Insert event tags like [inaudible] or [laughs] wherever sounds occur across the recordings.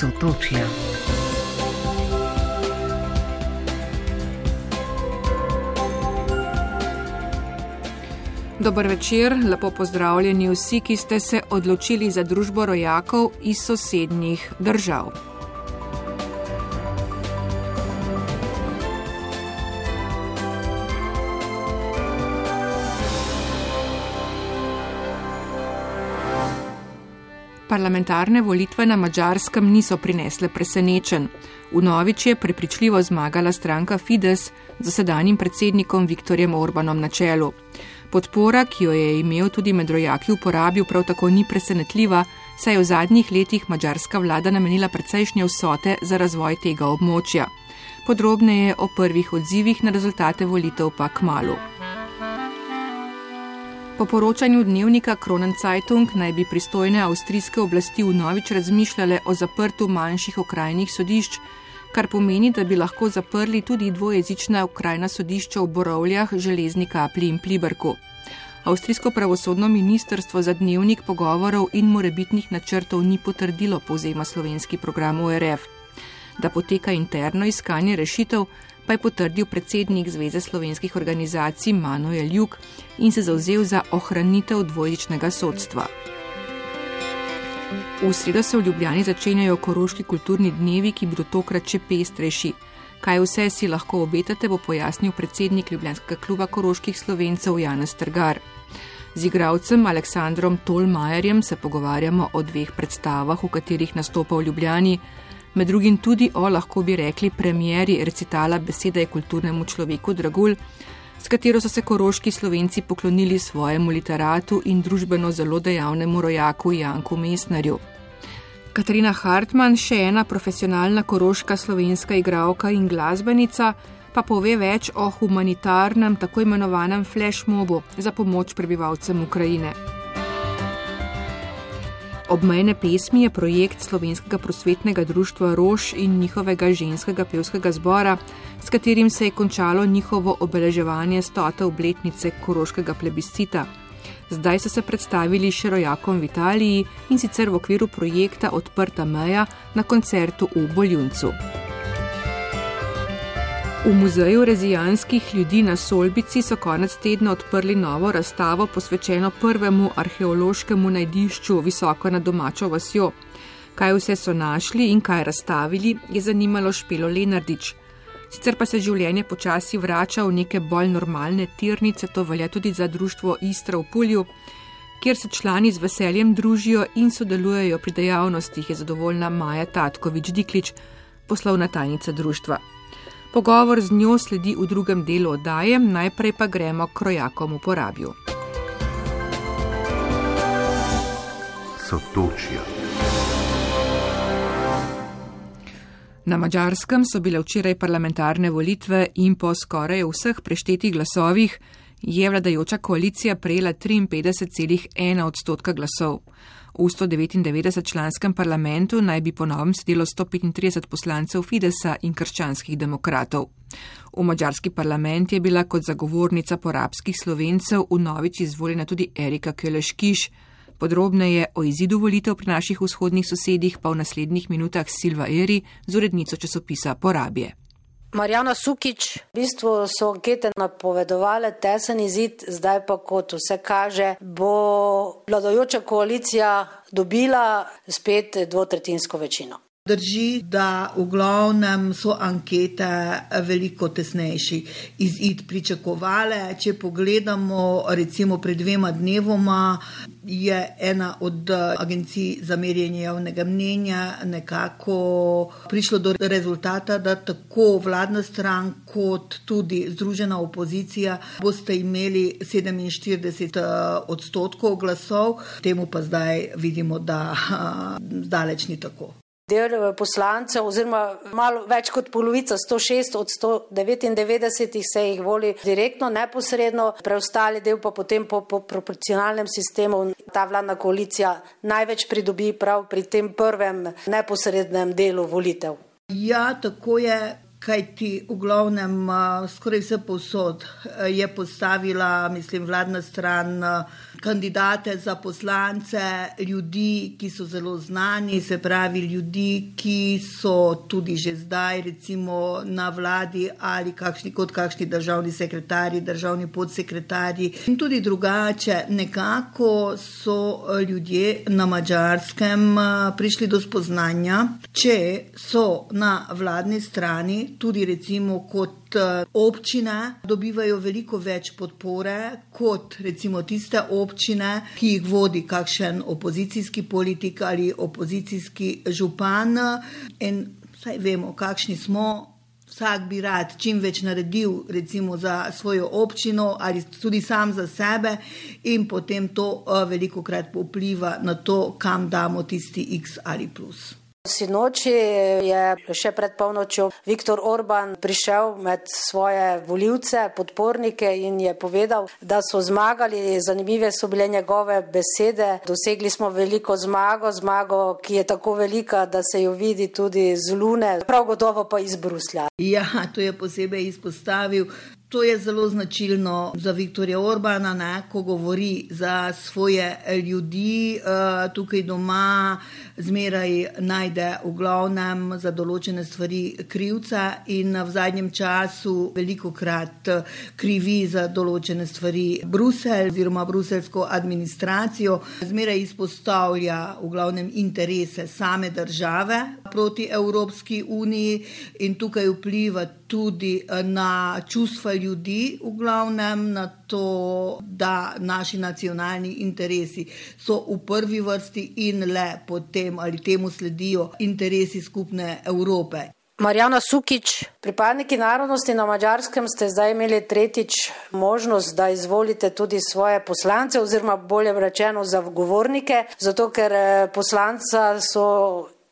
Sotočja. Dober večer, lepo pozdravljeni vsi, ki ste se odločili za družbo rojakov iz sosednjih držav. Parlamentarne volitve na Mačarskem niso prinesle presenečen. V Novič je prepričljivo zmagala stranka Fides z sedanjim predsednikom Viktorjem Orbanom na čelu. Podpora, ki jo je imel tudi med rojaki uporabil, prav tako ni presenetljiva, saj je v zadnjih letih mačarska vlada namenila precejšnje vsote za razvoj tega območja. Podrobneje o prvih odzivih na rezultate volitev pa k malu. Po poročanju dnevnika Kronen Zeitung naj bi pristojne avstrijske oblasti v novič razmišljale o zaprtu manjših okrajnih sodišč, kar pomeni, da bi lahko zaprli tudi dvojezična okrajna sodišča v Borovljah, Železni kapli in Pliberku. Avstrijsko pravosodno ministrstvo za dnevnik pogovorov in morebitnih načrtov ni potrdilo, povzema slovenski program ORF. Da poteka interno iskanje rešitev, pa je potrdil predsednik Zveze slovenskih organizacij Manuel Juk in se zauzel za ohranitev dvojezičnega sodstva. V sredo se v Ljubljani začenjajo koroški kulturni dnevi, ki bodo tokrat še pestrejši. Kaj vse si lahko obetate, bo pojasnil predsednik Ljubljanskega kluba koroških slovencev Janez Trgar. Z igralcem Aleksandrom Tolmajerjem se pogovarjamo o dveh predstavah, v katerih nastopa v Ljubljani, med drugim tudi o, lahko bi rekli, premjeri recitala Beseda je kulturnemu človeku Dragul, s katero so se koroški slovenci poklonili svojemu literatu in družbeno zelo dejavnemu rojaku Janku Mesnarju. Katarina Hartmann, še ena profesionalna koroška slovenska igralka in glasbenica, pa pove več o humanitarnem, tako imenovanem flashmobu za pomoč prebivalcem Ukrajine. Obmejne pesmi je projekt slovenskega prosvetnega društva Rož in njihovega ženskega pevskega zbora, s katerim se je končalo njihovo obeleževanje stote obletnice koroškega plebiscita. Zdaj so se predstavili še rojakom v Italiji in sicer v okviru projekta Odprta meja na koncertu v Boljuncu. V muzeju rezijanskih ljudi na Solbici so konec tedna odprli novo razstavo posvečeno prvemu arheološkemu najdišču visoko nad domačo vasjo. Kaj vse so našli in kaj razstavili, je zanimalo Špelo Lenardič. Sicer pa se življenje počasi vrača v neke bolj normalne tirnice, to velja tudi za društvo Istra v Pulju, kjer se člani z veseljem družijo in sodelujejo pri dejavnostih, je zadovoljna Maja Tatkovič Diklič, poslovna tajnica društva. Pogovor z njo sledi v drugem delu oddaje, najprej pa gremo k rojakom v porabju. Sotočja. Na Mačarskem so bile včeraj parlamentarne volitve in po skoraj vseh preštetih glasovih je vladajoča koalicija prejela 53,1 odstotka glasov. V 199 članskem parlamentu naj bi po novem sedelo 135 poslancev Fidesa in krščanskih demokratov. V mađarski parlament je bila kot zagovornica porabskih slovencev v novič izvoljena tudi Erika Keleškiš. Podrobneje o izidu volitev pri naših vzhodnih sosedih pa v naslednjih minutah Silva Eri z urednico časopisa Porabje. Marjana Sukič, v bistvu so ankete napovedovale tesen izid, zdaj pa kot vse kaže, bo vladajoča koalicija dobila spet dvotretinsko večino. Drži, da v glavnem so ankete veliko tesnejši izid pričakovale. Če pogledamo, recimo pred dvema dnevoma je ena od agencij za merjenje javnega mnenja nekako prišlo do rezultata, da tako vladna stran kot tudi združena opozicija boste imeli 47 odstotkov glasov, temu pa zdaj vidimo, da [laughs] zdaleč ni tako. Del eh, poslancev, oziroma malo več kot polovica, 106 od 199 se jih voli direktno, neposredno, preostali del pa potem po, po proporcionalnem sistemu. Ta vladna koalicija največ pridobi prav pri tem prvem neposrednem delu volitev. Ja, tako je. Kaj ti v glavnem, eh, skoraj vse posod eh, je postavila, mislim, vladna stran kandidate za poslance, ljudi, ki so zelo znani, se pravi ljudi, ki so tudi že zdaj recimo na vladi ali kakšni, kot kakšni državni sekretarji, državni podsekretarji in tudi drugače. Nekako so ljudje na mačarskem prišli do spoznanja, če so na vladni strani tudi recimo kot Eh, občine dobivajo veliko več podpore kot recimo tiste občine, ki jih vodi kakšen opozicijski politik ali opozicijski župan. In saj vemo, kakšni smo. Vsak bi rad čim več naredil, recimo za svojo občino ali tudi sam za sebe, in potem to uh, veliko krat vpliva na to, kam damo tisti X ali plus. Sinoči je še pred polnočjo Viktor Orban prišel med svoje voljivce, podpornike in je povedal, da so zmagali. Zanimive so bile njegove besede. Dosegli smo veliko zmago, zmago, ki je tako velika, da se jo vidi tudi z Lune, prav gotovo pa iz Bruslja. Ja, to je posebej izpostavil. To je zelo značilno za Viktorja Orbana, ne, ko govori za svoje ljudi uh, tukaj doma, zmeraj najde v glavnem za določene stvari krivca in v zadnjem času veliko krat krivi za določene stvari Bruselj oziroma bruselsko administracijo. Zmeraj izpostavlja v glavnem interese same države proti Evropski uniji in tukaj vpliva tudi na čustva ljudi ljudi, v glavnem na to, da naši nacionalni interesi so v prvi vrsti in le potem ali temu sledijo interesi skupne Evrope. Marjana Sukič, pripadniki narodnosti na Mačarskem ste zdaj imeli tretjič možnost, da izvolite tudi svoje poslance oziroma bolje rečeno za govornike, zato ker eh, poslanca so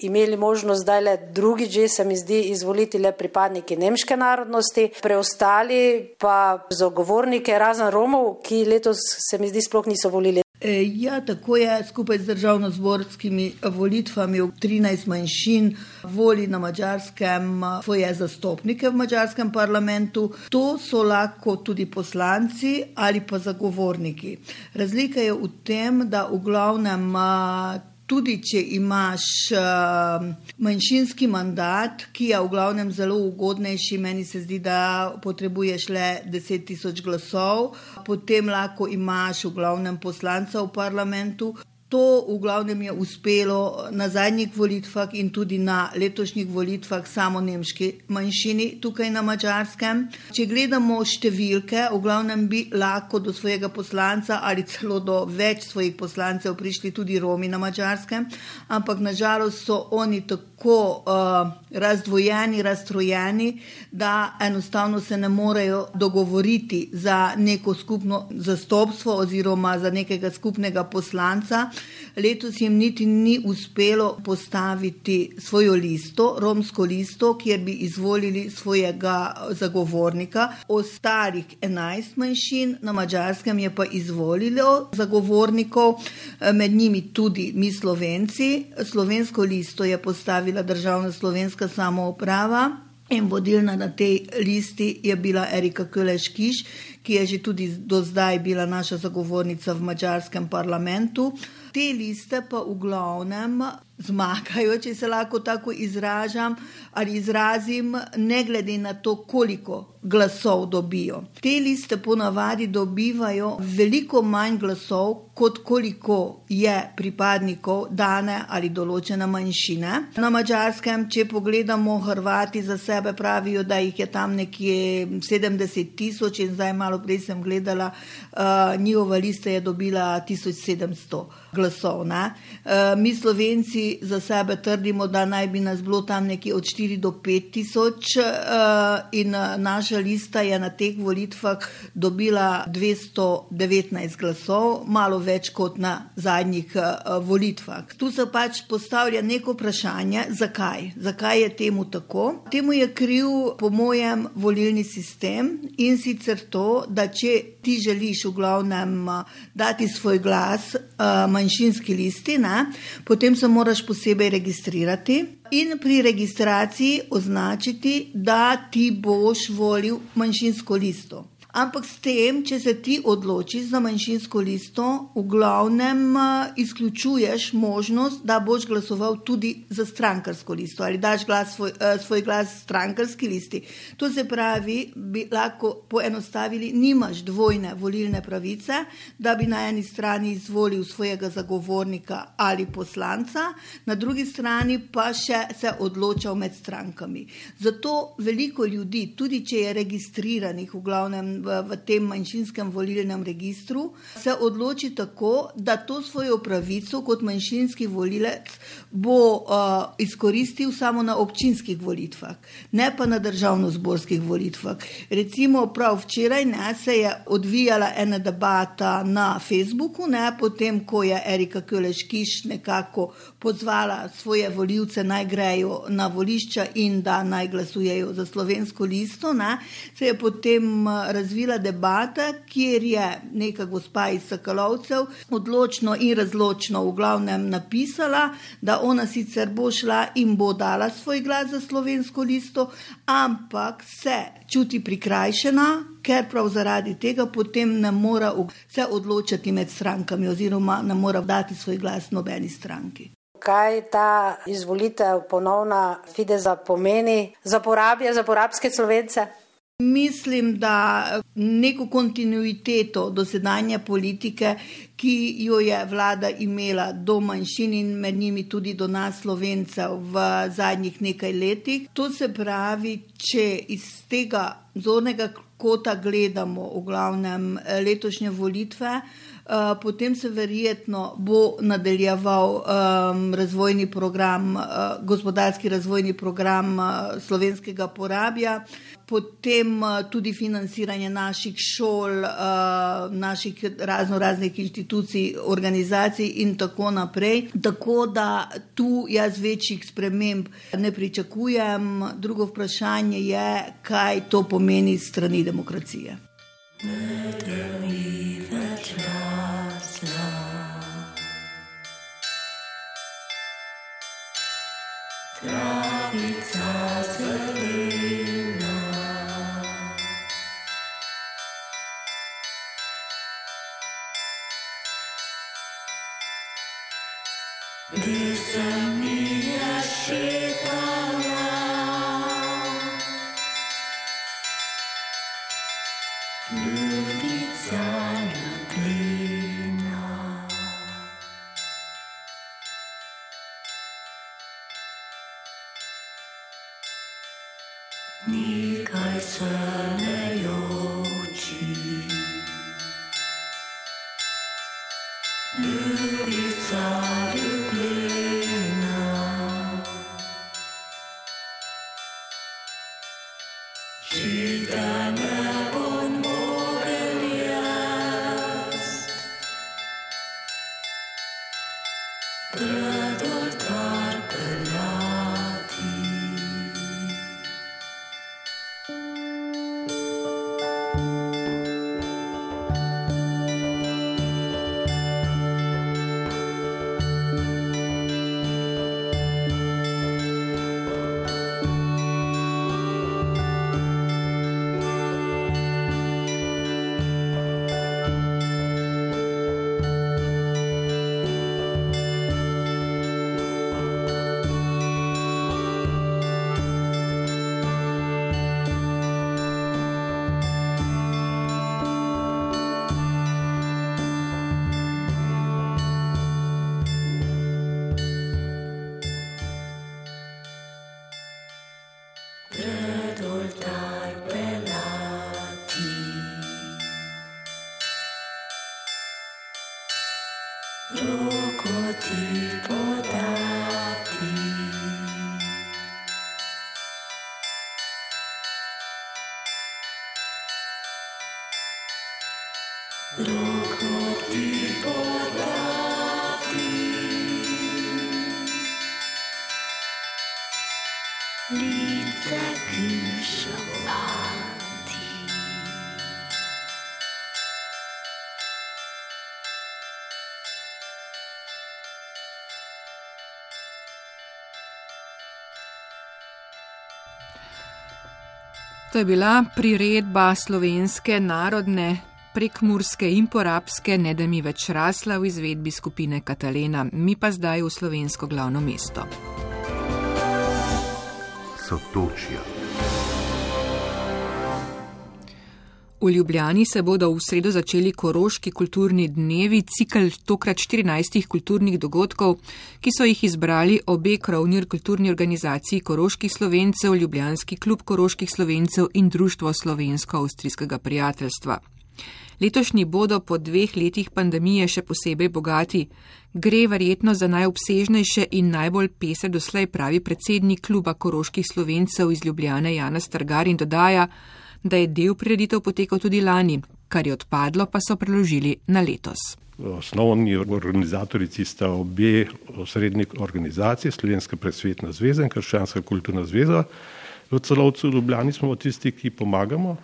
imeli možnost zdaj le drugi, že se mi zdi, izvoliti le pripadniki nemške narodnosti, preostali pa zagovornike razen Romov, ki letos se mi zdi sploh niso volili. E, ja, tako je skupaj z državno-zborskimi volitvami v 13 manjšin voli na mačarskem svoje zastopnike v mačarskem parlamentu. To so lahko tudi poslanci ali pa zagovorniki. Razlika je v tem, da v glavnem tudi če imaš uh, manjšinski mandat, ki je v glavnem zelo ugodnejši, meni se zdi, da potrebuješ le 10 tisoč glasov, potem lahko imaš v glavnem poslanca v parlamentu, To v glavnem je uspelo na zadnjih volitvah in tudi na letošnjih volitvah samo nemški manjšini tukaj na Mačarskem. Če gledamo številke, v glavnem bi lahko do svojega poslanca ali celo do več svojih poslancev prišli tudi Romi na Mačarskem, ampak nažalost so oni tako uh, razdvojeni, razstrojeni, da enostavno se ne morejo dogovoriti za neko skupno zastopstvo oziroma za nekega skupnega poslanca. Letos jim niti ni uspelo postaviti svojo listo, romsko listo, kjer bi izvolili svojega zagovornika. Ostalih 11 manjšin na mačarskem je pa izvolilo zagovornikov, med njimi tudi mi slovenci. Slovensko listo je postavila državna slovenska samouprava. In vodilna na tej listi je bila Erika Kuleškiš, ki je že tudi do zdaj bila naša zagovornica v mačarskem parlamentu. Te liste pa v glavnem zmagajo, če se lahko tako izražam ali izrazim, ne glede na to, koliko glasov dobijo. Te liste ponavadi dobivajo veliko manj glasov, kot koliko je pripadnikov dane ali določene manjšine. Na mačarskem, če pogledamo, Hrvati za sebe pravijo, da jih je tam nekje 70 tisoč in zdaj malo prej sem gledala, uh, njihova lista je dobila 1700 glasov. Uh, mi slovenci za sebe trdimo, da naj bi nas bilo tam nekje od 4 do 5 tisoč uh, in uh, naša lista je na teh volitvah dobila 219 glasov, malo več kot na zadnjih uh, volitvah. Tu se pač postavlja neko vprašanje, zakaj? Zakaj je temu tako? Temu je kriv, po mojem, volilni sistem in sicer to, da če ti želiš v glavnem dati svoj glas uh, manjšinski listi, ne, potem se moraš posebej registrirati in pri registraciji označiti, da ti boš volil manjšinsko listo. Ampak s tem, če se ti odločiš za manjšinsko listo, v glavnem uh, izključuješ možnost, da boš glasoval tudi za strankarsko listo ali daš glas svoj, uh, svoj glas strankarski listi. To se pravi, bi lahko poenostavili, nimaš dvojne volilne pravice, da bi na eni strani izvolil svojega zagovornika ali poslanca, na drugi strani pa še se odločal med strankami. Zato veliko ljudi, tudi če je registriranih v glavnem v, v tem manjšinskem volilnem registru, se odloči tako, da to svojo pravico kot manjšinski volilec bo uh, izkoristil samo na občinskih volitvah, ne pa na državno-zborskih volitvah. Recimo, prav včeraj ne, se je odvijala ena debata na Facebooku, ne, potem ko je Erika Köleškiš nekako pozvala svoje voljivce naj grejo na volišča in da naj glasujejo za slovensko listo, ne, se je potem razvijala razvila debata, kjer je neka gospa iz Sakalovcev odločno in razločno v glavnem napisala, da ona sicer bo šla in bo dala svoj glas za slovensko listo, ampak se čuti prikrajšena, ker prav zaradi tega potem ne more se odločati med strankami oziroma ne more dati svoj glas nobeni stranki. Kaj ta izvolitev ponovna Fideza pomeni za porabje, za porabske slovence? Mislim, da neko kontinuiteto dosedanje politike, ki jo je vlada imela do manjšin in med njimi tudi do nas, slovencev, v zadnjih nekaj letih, to se pravi, če iz tega zornega kota gledamo v glavnem letošnje volitve. Uh, potem se verjetno bo nadaljeval um, razvojni program, uh, gospodarski razvojni program uh, slovenskega porabja, potem uh, tudi financiranje naših šol, uh, naših razno raznih inštitucij, organizacij in tako naprej. Tako da tu jaz večjih sprememb ne pričakujem. Drugo vprašanje je, kaj to pomeni strani demokracije. Ne, To je bila priredba slovenske narodne prekmurske in porabske, ne da mi več rasla v izvedbi skupine Katalena, mi pa zdaj v slovensko glavno mesto. Sotočja. V Ljubljani se bodo v sredo začeli koroški kulturni dnevi, cikl tokrat 14 kulturnih dogodkov, ki so jih izbrali obe krovni kulturni organizaciji koroških slovencev, Ljubljanski klub koroških slovencev in Društvo slovensko-avstrijskega prijateljstva. Letošnji bodo po dveh letih pandemije še posebej bogati. Gre verjetno za najobsežnejše in najbolj pese doslej pravi predsednik kluba koroških slovencev iz Ljubljane Jana Strgar in dodaja, da je del prireditev potekal tudi lani, kar je odpadlo, pa so preložili na letos. Osnovni organizatorici sta obe osrednji organizacije, Slovenska presvetna zveza in Krščanska kulturna zveza. V celovcu Ljubljani smo tisti, ki pomagamo.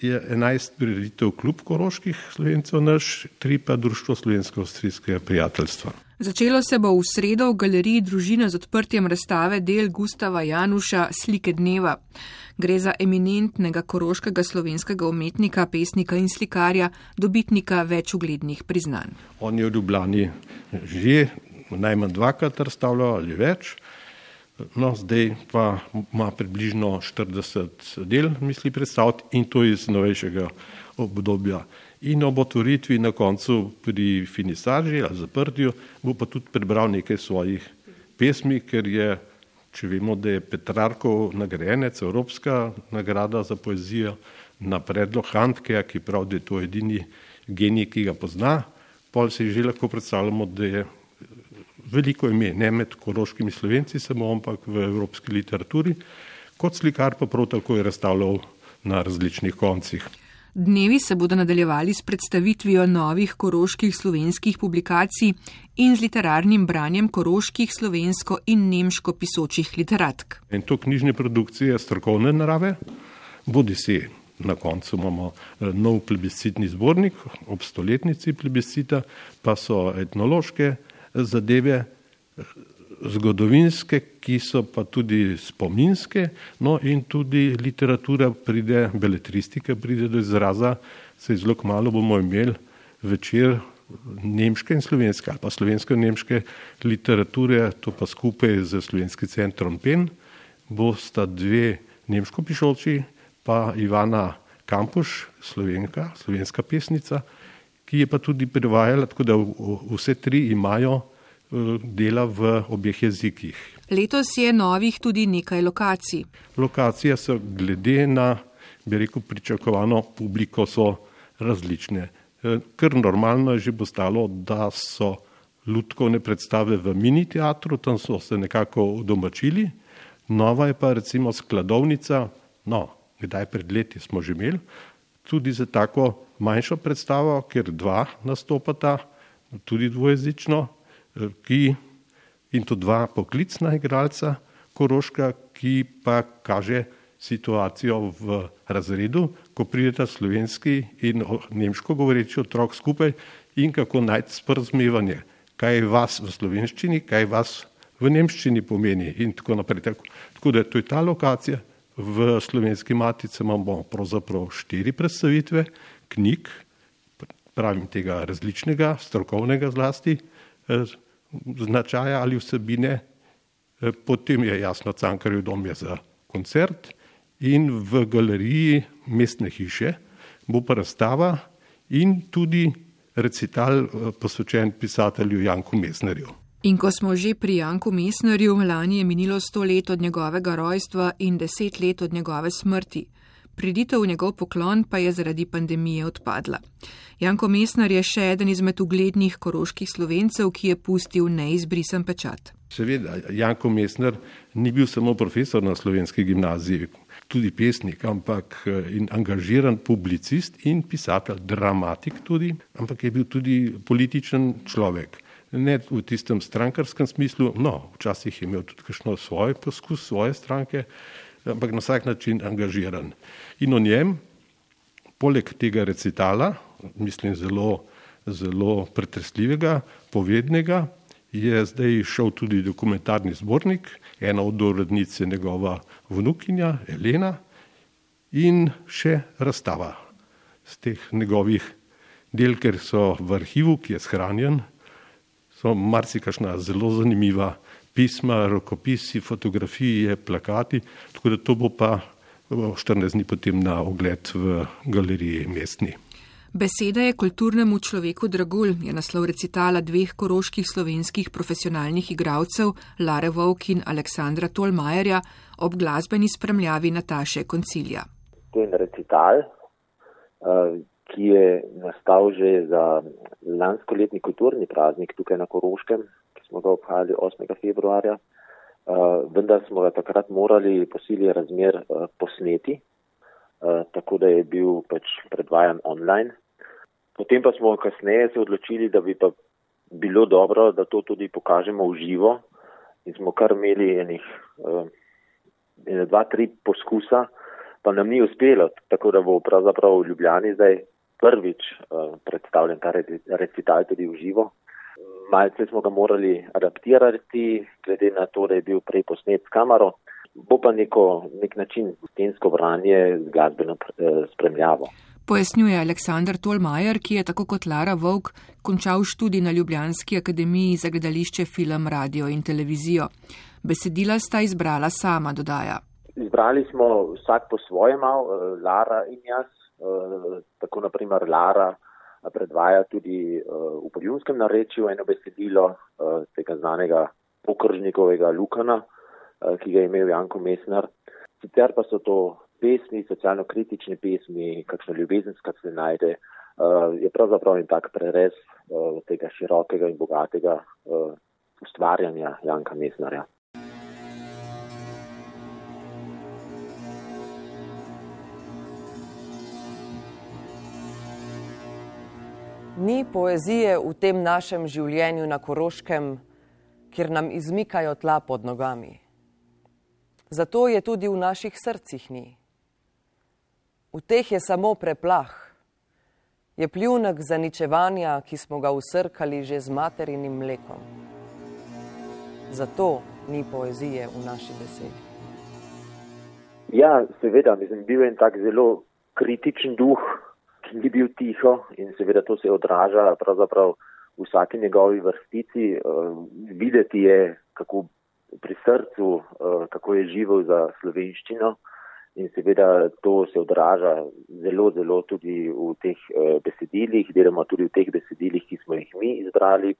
Je 11 prireditev klub koroških slovencev naš, tri pa društvo slovensko-avstrijskega prijateljstva. Začelo se bo v sredo v galeriji družina z odprtjem razstave del Gustava Januša Slike dneva. Gre za eminentnega koroškega slovenskega umetnika, pesnika in slikarja, dobitnika več uglednih priznanj. On je v Ljubljani že najmanj dvakrat razstavljal ali več, no zdaj pa ima približno 40 del, misli predstaviti in to iz novejšega obdobja. In ob otvoritvi na koncu pri finisaži ali zaprtju bo pa tudi prebral nekaj svojih pesmi, ker je če vemo, da je Petrarkov nagrajenec, Evropska nagrada za poezijo na predlog Handkeja, ki pravi, da je to edini genij, ki ga pozna, pol si že lahko predstavljamo, da je veliko ime, ne med koroškimi slovenci samo, ampak v evropski literaturi, kot slikar pa prav tako je razstavljal na različnih koncih. Dnevi se bodo nadaljevali s predstavitvijo novih koroških slovenskih publikacij in z literarnim branjem koroških slovensko in nemško pisočih literatk. In to knjižne produkcije strokovne narave, bodi si na koncu imamo eh, nov plebiscitni zbornik, ob stoletnici plebiscita, pa so etnološke zadeve zgodovinske, ki so pa tudi spominske, no in tudi literatura pride, beletristika pride do izraza, se zelo malo bomo imeli večer nemške in slovenske ali pa slovensko-nemške literature, to pa skupaj z slovenskim centrom PEN, bosta dve nemško pišoči, pa Ivana Kampuš, slovenka, slovenska pesnica, ki je pa tudi prevajala, tako da vse tri imajo dela v obeh jezikih. Letos je novih tudi nekaj lokacij. Lokacije so glede na, bi rekel, pričakovano publiko so različne. E, Ker normalno je že postalo, da so ljudkovne predstave v mini teatru, tam so se nekako domačili, nova je pa recimo skladovnica, no, kdaj pred leti smo že imeli, tudi za tako manjšo predstavo, ker dva nastopata, tudi dvojezično, ki, in to dva poklicna igralca Koroška, ki pa kaže situacijo v razredu, ko prideta slovenski in nemško govoreči otrok skupaj in kako najti sporozumevanje, kaj vas v slovenščini, kaj vas v nemščini pomeni in tako naprej. Tako, tako da to je ta lokacija. V slovenski matici imamo pravzaprav štiri predstavitve knjig, pravim tega različnega, strokovnega zlasti, značaja ali vsebine, eh, potem je jasno, Cankarjev dom je za koncert in v galeriji mestne hiše bo pa razstava in tudi recital eh, posvečen pisatelju Janku Mesnerju. In ko smo že pri Janku Mesnerju, lani je minilo sto let od njegovega rojstva in deset let od njegove smrti. Priditev v njegov poklon pa je zaradi pandemije odpadla. Janko Mesnar je še eden izmed uglednih koroških slovencev, ki je pustil neizbrisen pečat. Seveda, Janko Mesnar ni bil samo profesor na slovenski gimnaziji, tudi pesnik, ampak eh, in angažiran publicist in pisatelj, dramatik tudi, ampak je bil tudi političen človek. Ne v tistem strankarskem smislu, no, včasih je imel tudi kakšno svoj poskus, svoje stranke, ampak na vsak način angažiran. In o njem, poleg tega recitala, mislim, zelo, zelo pretresljivega, povednega. Je zdaj šel tudi dokumentarni zbornik, ena od urednic je njegova vnukinja Elena in še razstava z teh njegovih del, ker so v arhivu, ki je shranjen, so marsikašna zelo zanimiva pisma, rokopisi, fotografije, plakati, tako da to bo pa 14 dni potem na ogled v galeriji mestni. Beseda je kulturnemu človeku dragulj, je naslov recitala dveh koroških slovenskih profesionalnih igralcev Lare Vovk in Aleksandra Tolmajerja ob glasbeni spremljavi Nataše Koncilja. Je recital, eh, ki je nastal že za lanskoletni kulturni praznik tukaj na Koroškem, smo ga obhajali 8. februarja. Uh, vendar smo ga takrat morali po sili razmer uh, posneti, uh, tako da je bil pač predvajan online. Potem pa smo kasneje se odločili, da bi pa bilo dobro, da to tudi pokažemo v živo in smo kar imeli enih uh, ene, dva, tri poskusa, pa nam ni uspelo, tako da bo pravzaprav v Ljubljani zdaj prvič uh, predstavljen ta recital tudi v živo. Malce smo ga morali adaptirati, glede na to, da je bil prej posnet s kamero, bo pa neko, nek način stensko branje z glasbeno eh, spremljavo. Pojasnjuje Aleksandr Tolmajer, ki je tako kot Lara Vovk končal študij na Ljubljanski akademiji za gledališče, film, radio in televizijo. Besedila sta izbrala sama, dodaja. Izbrali smo vsak po svojem, eh, Lara in jaz. Eh, tako naprimer Lara predvaja tudi uh, v podjunskem narečju eno besedilo uh, tega znanega pokržnikovega Lukana, uh, ki ga je imel Janko Mesner. Sicer pa so to pesmi, socialno-kritične pesmi, kakšna ljubezenska se najde, je pravzaprav in tak prerez tega širokega in bogatega ustvarjanja Janka Mesnerja. Ni poezije v tem našem življenju na Koroškem, kjer nam izmikajo tla pod nogami. Zato je tudi v naših srcih ni. V teh je samo preplah, je pljunek zaničevanja, ki smo ga usrkali že z materinim mlekom. Zato ni poezije v naši besedi. Ja, seveda, mislim, bil je en tak zelo kritičen duh, ni bil tiho in seveda to se odraža pravzaprav v vsaki njegovi vrstici. Uh, videti je, kako pri srcu, uh, kako je živel za slovenščino in seveda to se odraža zelo, zelo tudi v teh uh, besedilih, deloma tudi v teh besedilih, ki smo jih mi izbrali.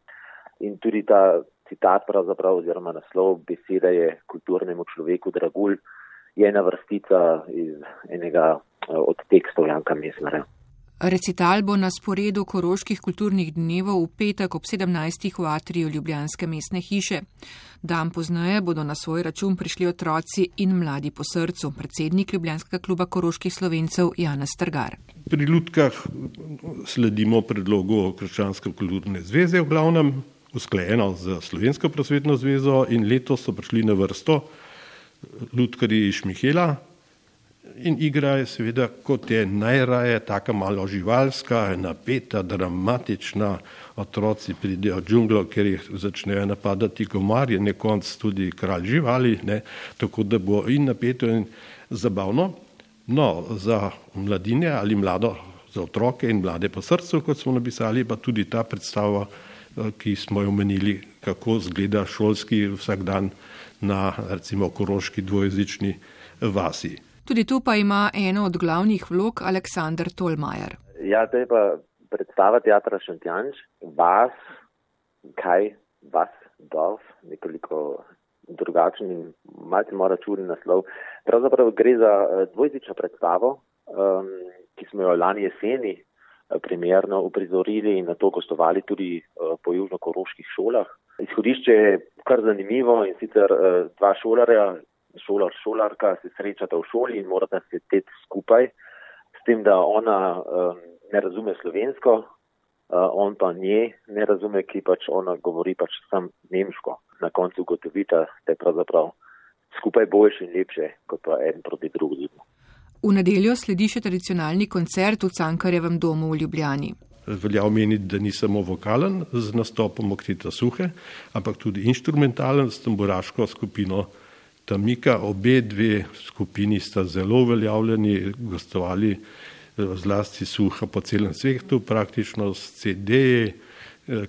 In tudi ta citat pravzaprav oziroma naslov beseda je kulturnemu človeku dragulj, je ena vrstica iz enega od tekstov Janka Mesnara. Recital bo na sporedu Koroških kulturnih dnevov v petek ob 17. v atriju Ljubljanske mestne hiše. Dan pozneje bodo na svoj račun prišli otroci in mladi po srcu, predsednik Ljubljanskega kluba Koroških slovencev Jana Strgar. Pri Ljudkah sledimo predlogu Krščanske kulturne zveze v glavnem, usklajeno z Slovensko prosvetno zvezo in letos so prišli na vrsto Ljudkari iz Mihela, In igra je seveda, kot je najraje, tako malo živalska, napeta, dramatična. Otroci pridejo v džunglo, ker jih začnejo napadati komarje, nekonc tudi kralj živali, ne? tako da bo in napeto in zabavno. No, za mladine ali mlado, za otroke in mlade po srcu, kot smo napisali, pa tudi ta predstava, eh, ki smo jo omenili, kako zgleda šolski vsak dan na recimo koroški dvojezični vasi. Tudi tu pa ima eno od glavnih vlog Aleksandr Tolmajer. Ja, to je pa predstava teatra Šantjanč, vas, kaj, vas, dolf, nekoliko drugačen in malce mora čudni naslov. Pravzaprav gre za eh, dvojzično predstavo, um, ki smo jo lani jeseni eh, primerno uprizorili in na to gostovali tudi uh, po južnokoroških šolah. Izhodišče je kar zanimivo in sicer uh, dva šolarja, šolar, šolarka se srečata v šoli in morata se teti skupaj, s tem, da ona um, ne razume slovensko, uh, on pa nje ne razume, ki pač ona govori pač sam nemško. Na koncu ugotovita, da je pravzaprav skupaj boljše in lepše, kot pa en proti drugemu. V nedeljo sledi še tradicionalni koncert v Cankarjevem domu v Ljubljani. Velja omeniti, da ni samo vokalen z nastopom Okrita Suhe, ampak tudi instrumentalen s tamburaško skupino Tamika. Obe dve skupini sta zelo uveljavljeni, gostovali zlasti suha po celem svetu, praktično s CD-ji,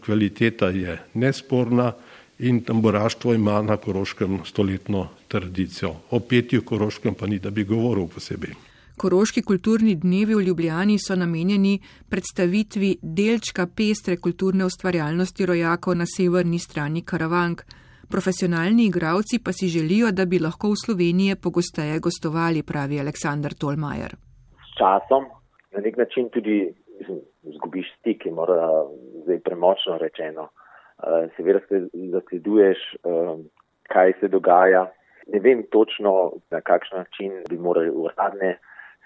kvaliteta je nesporna in tamburaštvo ima na Koroškem stoletno tradicijo. O petju Koroškem pa ni, da bi govoril posebej. Koroški kulturni dnevi v Ljubljani so namenjeni predstavitvi delčka pestre kulturne ustvarjalnosti rojakov na severni strani Karavank. Profesionalni igravci pa si želijo, da bi lahko v Sloveniji pogosteje gostovali, pravi Aleksandr Tolmajer. S časom na nek način tudi izgubiš stik, je mora zdaj premočno rečeno. Uh, seveda se zasleduješ, uh, kaj se dogaja. Ne vem točno, na kakšen način bi morali uradne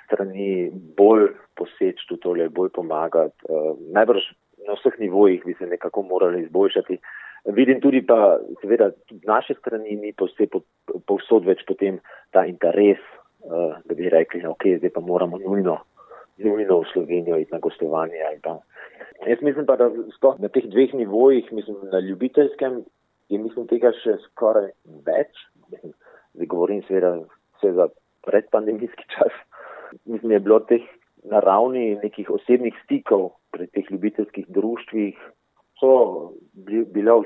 strani bolj poseči v tole, bolj pomagati. Uh, najbrž na vseh nivojih bi se nekako morali izboljšati. Vidim tudi pa, seveda, z naše strani ni povsod več potem ta interes, uh, da bi rekli, ok, zdaj pa moramo nujno nujno v Slovenijo iti na gostovanje. Jaz mislim pa, da na teh dveh nivojih, mislim na ljubiteljskem, je mislim tega še skoraj več. Mislim, zdaj govorim seveda vse za predpandemijski [laughs] čas. Mislim, je bilo teh na ravni nekih osebnih stikov pri teh ljubiteljskih društvih, so bila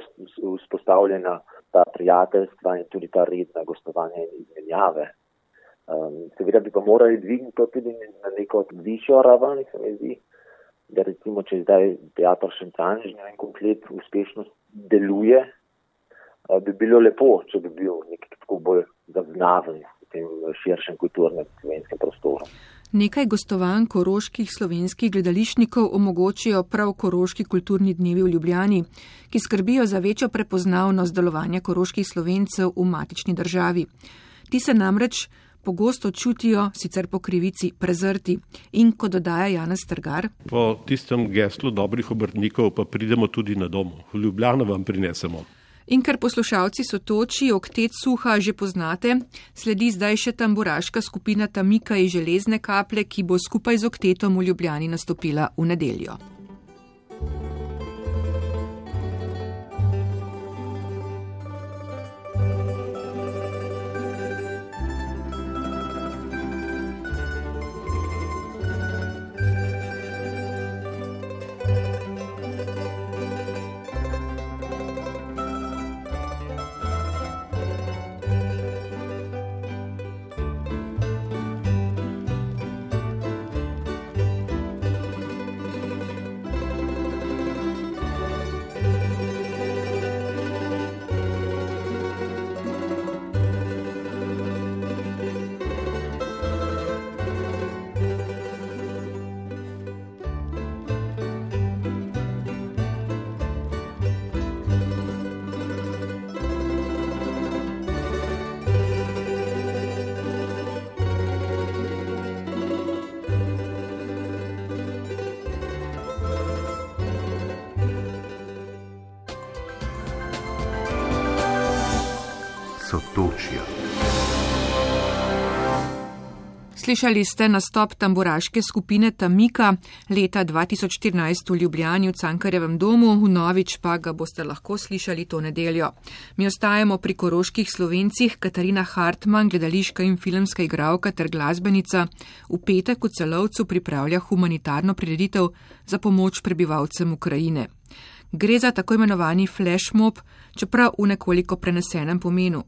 vzpostavljena ta prijateljstva in tudi ta redna gostovanja in izmenjave. Um, seveda bi pa morali dvigniti to tudi na neko višjo raven, se mi zdi, da recimo, če zdaj teatr Šentanž, ne vem, komplet uspešno deluje, uh, bi bilo lepo, če bi bil nek tako bolj zaznaven v tem širšem kulturnem slovenskem prostoru. Nekaj gostovanj koroških slovenskih gledališnikov omogočijo prav koroški kulturni dnevi v Ljubljani, ki skrbijo za večjo prepoznavnost delovanja koroških slovencev v matični državi. Ti se namreč pogosto čutijo, sicer po krivici, prezrti in kot dodaja Janez Trgar. Po tistem geslu dobrih obrtnikov pa pridemo tudi na dom, v Ljubljano vam prinesemo. In ker poslušalci so toči, oktet suha že poznate, sledi zdaj še tamburaška skupina Tamika iz železne kaple, ki bo skupaj z oktetom v Ljubljani nastopila v nedeljo. Sotočja. Slišali ste nastop tamburaške skupine Tamika leta 2014 v Ljubljani v Cankarjevem domu, v Novič pa ga boste lahko slišali to nedeljo. Mi ostajamo pri koroških slovencih, Katarina Hartmann, gledališka in filmska igralka ter glasbenica, v petek v celovcu pripravlja humanitarno prireditev za pomoč prebivalcem Ukrajine. Gre za tako imenovani flashmob, čeprav v nekoliko prenesenem pomenu.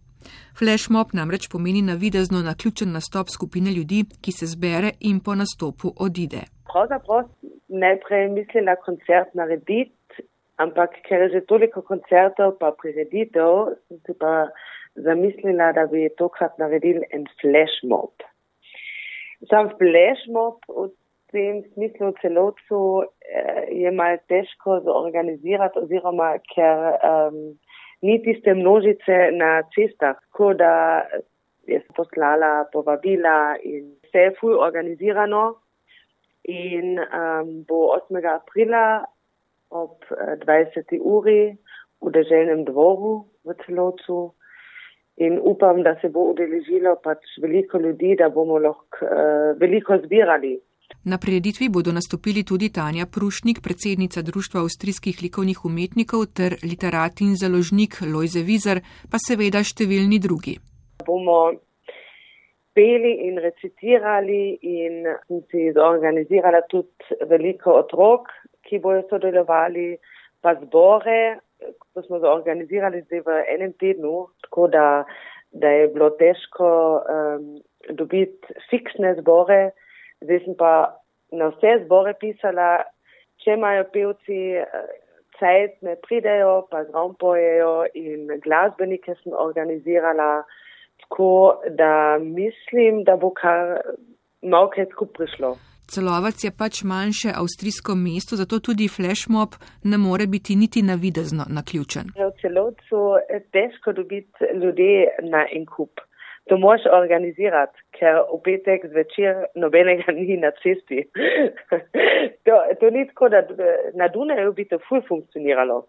Flashmob namreč pomeni navidezno naključen nastop skupine ljudi, ki se zbere in po nastopu odide. Pravzaprav najprej mislim na koncert narediti, ampak ker je že toliko koncertov pa prireditev, sem si pa zamislila, da bi tokrat naredili en flashmob. Sam flashmob v tem smislu celovcu eh, je mal težko zorganizirati oziroma ker um, ni tiste množice na cestah, tako da je poslala povabila in vse je fuj organizirano in um, bo 8. aprila ob 20. Eh, uri v deželnem dvoru v celocu in upam, da se bo udeležilo pač veliko ljudi, da bomo lahko uh, veliko zbirali. Na prireditvi bodo nastopili tudi Tanja Prušnik, predsednica Društva avstrijskih likovnih umetnikov ter literat in založnik Lojze Vizer, pa seveda številni drugi. bomo peli in recitirali in si zorganizirala tudi veliko otrok, ki bojo sodelovali, pa zbore, ko smo zorganizirali zdaj v enem tednu, tako da, da je bilo težko um, dobiti fiksne zbore. Zdaj sem pa na vse zbore pisala, če imajo pevci cajt, ne pridejo, pa zraven pojejo in glasbenike sem organizirala. Tako da mislim, da bo kar kaj skupaj prišlo. Celovac je pač manjše avstrijsko mesto, zato tudi flashmob ne more biti niti navidezno naključen. Ja, v celovcu je težko dobiti ljudi na en kup. To moš organizirati, ker v petek zvečer nobenega [laughs] ni na cesti. [laughs] to, to ni tako, da na Dunaju bi to ful funkcioniralo.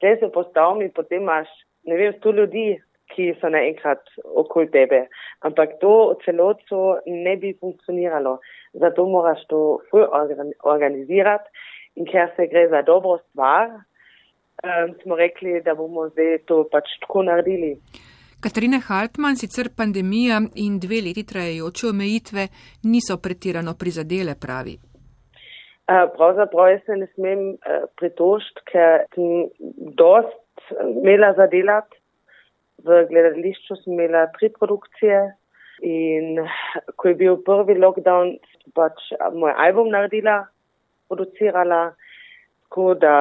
Tle se postavim in potem imaš, ne vem, sto ljudi, ki so naenkrat okoli tebe. Ampak to v celotu ne bi funkcioniralo. Zato moraš to organizirati in ker se gre za dobro stvar, um, smo rekli, da bomo zdaj to pač tako naredili. Katarina Hartmann, sicer pandemija in dve leti trajajoče omejitve niso pretirano prizadele, pravi. Pravzaprav jaz se ne smem pritožiti, ker sem dost imela zadelati v gledališču sem imela tri produkcije in ko je bil prvi lockdown, pač moj album naredila, producirala, tako da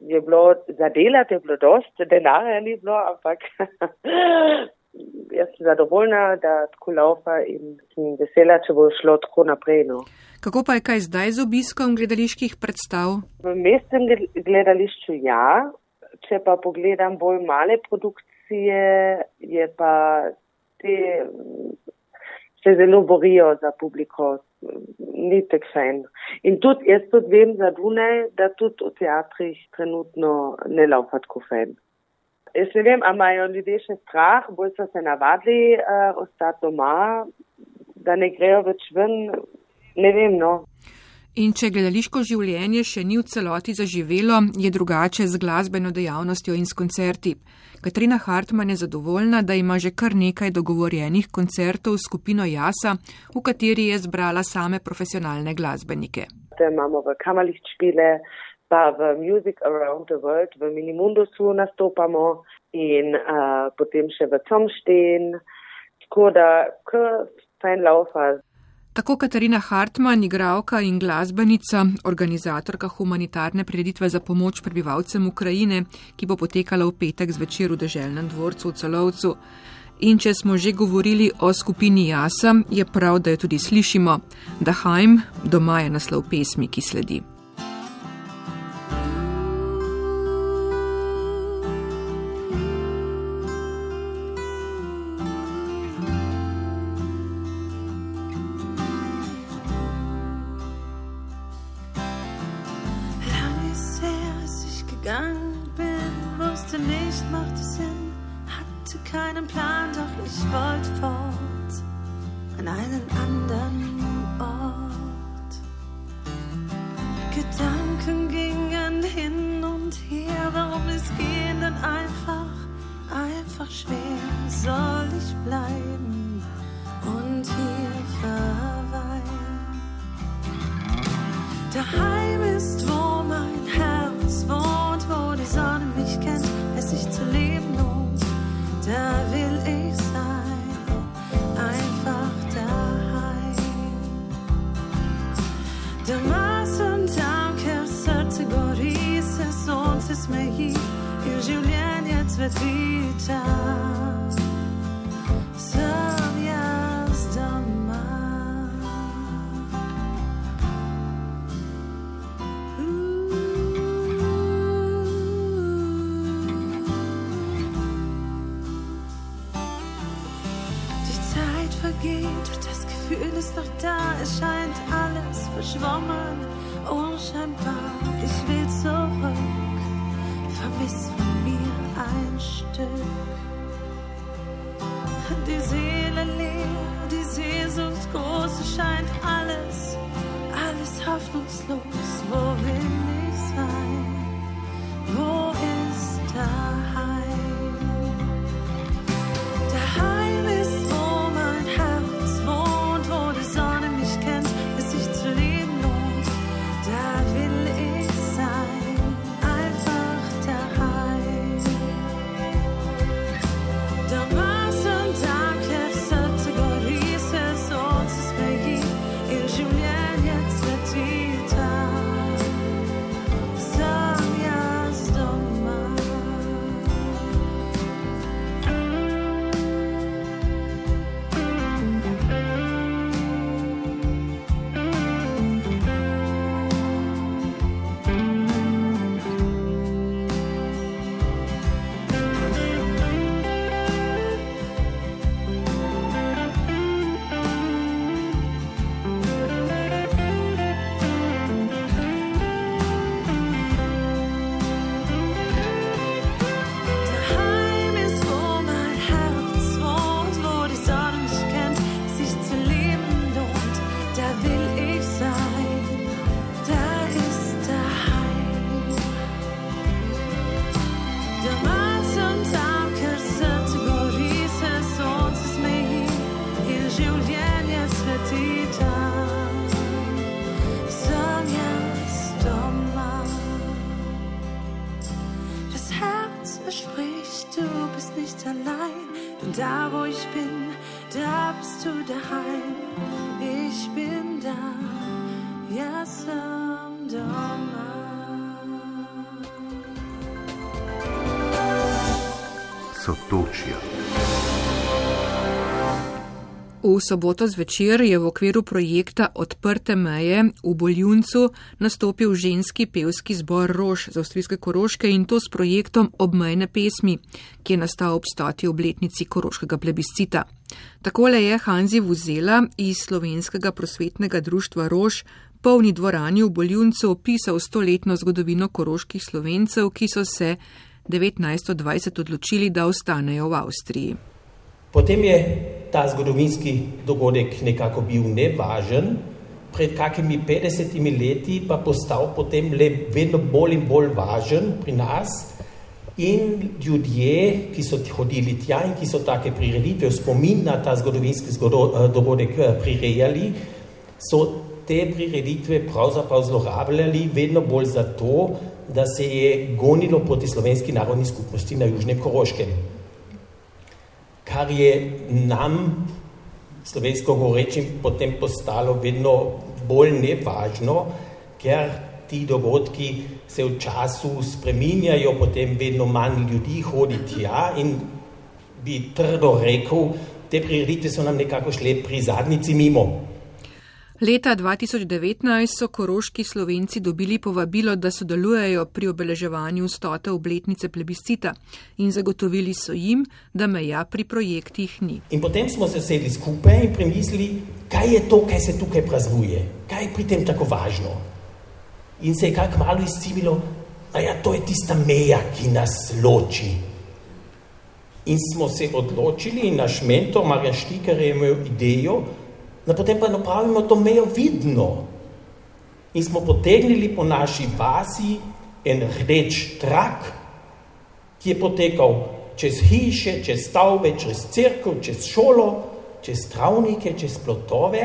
je bilo zadelati, je bilo dost, denarja ni bilo, ampak [laughs] jaz sem zadovoljna, da tako laufa in sem vesela, če bo šlo tako naprej. No. Kako pa je kaj zdaj z obiskom gledaliških predstav? V mestnem gledališču ja, če pa pogledam bolj male produkcije, je pa te se zelo borijo za publiko, ni tek fajn. In tudi jaz tudi vem za Dunaj, da tudi v teatrih trenutno ne laufa tako fajn. Jaz ne vem, a imajo ljudje še strah, bolj so se navadili uh, ostati doma, da ne grejo več ven, ne vem, no. In če gledališko življenje še ni v celoti zaživelo, je drugače z glasbeno dejavnostjo in s koncerti. Katrina Hartmann je zadovoljna, da ima že kar nekaj dogovorjenih koncertov s skupino Jasa, v kateri je zbrala same profesionalne glasbenike. Imamo v Kamalih špile, pa v Music Around the World, v Minimundusu nastopamo in uh, potem še v Comšten, tako da kar fajn laufa. Tako Katarina Hartmann, igralka in glasbenica, organizatorka humanitarne prireditve za pomoč prebivalcem Ukrajine, ki bo potekala v petek zvečer v deželnem dvorcu v Celovcu. In če smo že govorili o skupini Jasa, je prav, da jo tudi slišimo, da Haim doma je naslov pesmi, ki sledi. V soboto zvečer je v okviru projekta Odprte meje v Boljuncu nastopil ženski pevski zbor Rož z avstrijske koroške in to s projektom Obmejne pesmi, ki je nastal ob stoti obletnici koroškega plebiscita. Takole je Hanzi Vuzela iz slovenskega prosvetnega društva Rož polni dvorani v Boljuncu opisal stoletno zgodovino koroških slovencev, ki so se 1920 odločili, da ostanejo v Avstriji. Potem je ta zgodovinski dogodek nekako bil nevažen, pred kakimi 50 leti pa postal potem le vedno bolj in bolj važen pri nas. In ljudje, ki so hodili tja in ki so take prireditve spomin na ta zgodovinski eh, dogodek eh, prirejali, so te prireditve pravzaprav zlorabljali vedno bolj zato, da se je gonilo proti slovenski narodni skupnosti na Južnem Koroškem kar je nam, slovensko govorečim, potem postalo vedno bolj nevažno, ker ti dogodki se v času spreminjajo, potem vedno manj ljudi hodi tja in bi trdo rekel, te prireditve so nam nekako šle pri zadnici mimo. Leta 2019 so koroški slovenci dobili povabilo, da sodelujejo pri obeleževanju stote obletnice plebiscita in zagotovili so jim, da meja pri projektih ni. In potem smo se sedli skupaj in premislili, kaj je to, kaj se tukaj praznuje, kaj je pri tem tako važno. In se je kak malo izcivilo, da ja, to je tista meja, ki nas loči. In smo se odločili in naš mentor Marjan Štikar je imel idejo, da potem pa napravimo to mejo vidno. In smo potegnili po naši vasi en rdeč trak, ki je potekal čez hiše, čez stavbe, čez crkv, čez šolo, čez travnike, čez plotove.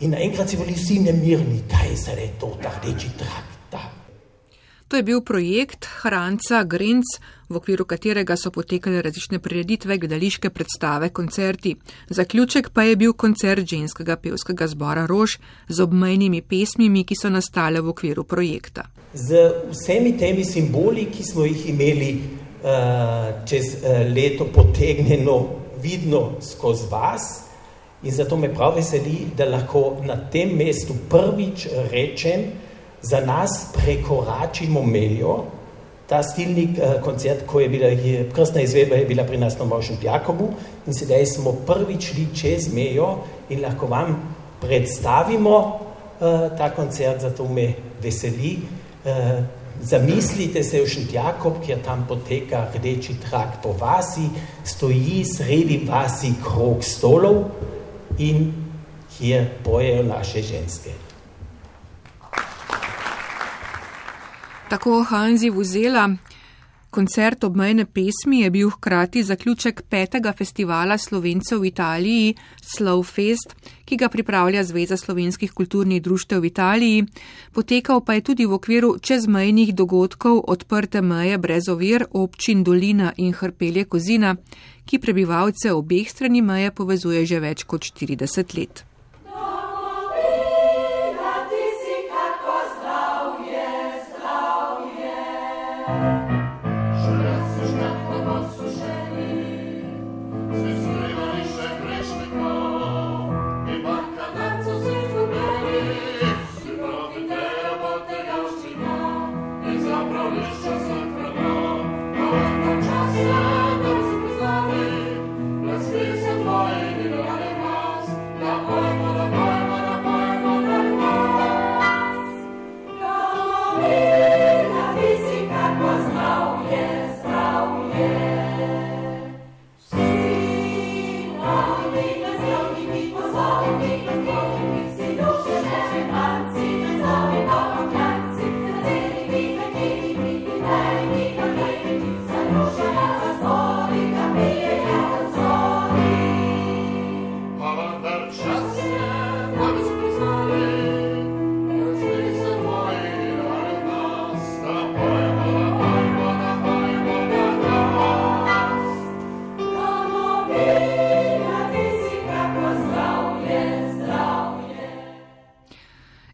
In naenkrat si bili vsi nemirni, kaj se je to, ta rdeči trak. Ta. To je bil projekt Hranca Grenc, v okviru katerega so potekale različne prireditve, gledališke predstave, koncerti. Zaključek pa je bil koncert ženskega pevskega zbora Rož z obmejnimi pesmimi, ki so nastale v okviru projekta. Z vsemi temi simboli, ki smo jih imeli uh, čez uh, leto potegnjeno, vidno skozi vas. In zato me prav veseli, da lahko na tem mestu prvič rečem, za nas prekoračimo mejo, ta stilni uh, koncert, ko je bila je, krstna izvedba, je bila pri nas na Mošem Jakobu in sedaj smo prvič šli čez mejo in lahko vam predstavimo uh, ta koncert, zato me veseli. Uh, zamislite se v Šentjakob, kjer tam poteka rdeči trak po vasi, stoji sredi vasi krog stolov in kjer pojejo naše ženske. Tako Hanzi Vuzela. Koncert obmejne pesmi je bil hkrati zaključek petega festivala slovencev v Italiji, Slow Fest, ki ga pripravlja Zveza slovenskih kulturnih društev v Italiji. Potekal pa je tudi v okviru čezmejnih dogodkov odprte meje brez ovir občin Dolina in Hrpelje Kozina, ki prebivalce obeh strani meje povezuje že več kot 40 let.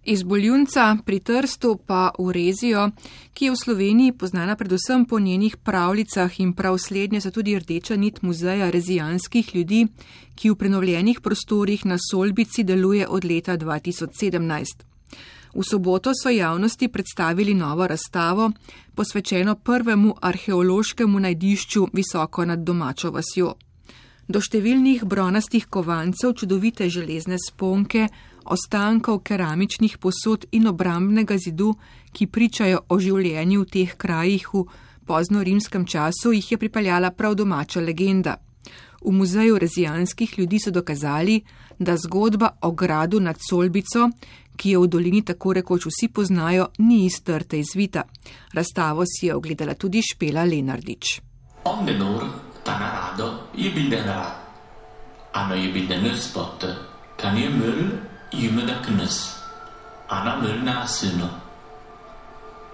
Iz Boljunca pri Trstu pa v Rezijo, ki je v Sloveniji poznana predvsem po njenih pravljicah in prav slednje so tudi rdeča nit muzeja rezijanskih ljudi, ki v prenovljenih prostorih na Solbici deluje od leta 2017. V soboto so javnosti predstavili novo razstavo, posvečeno prvemu arheološkemu najdišču visoko nad domačo vasjo. Do številnih bronastih kovancev, čudovite železne sponke, ostankov keramičnih posod in obrambnega zidu, ki pričajo o življenju v teh krajih v pozno rimskem času, jih je pripeljala prav domača legenda. V muzeju rezijanskih ljudi so dokazali, da zgodba o gradu nad Solbico, ki jo v dolini tako rekoč vsi poznajo, ni iz trte izvita. Razstavo si je ogledala tudi Špela Lenardič. Omenur, ta narado, je bil denar. Ano je bil denar spot, kan je mül, Jümene Knes. Ana Mülna Syno.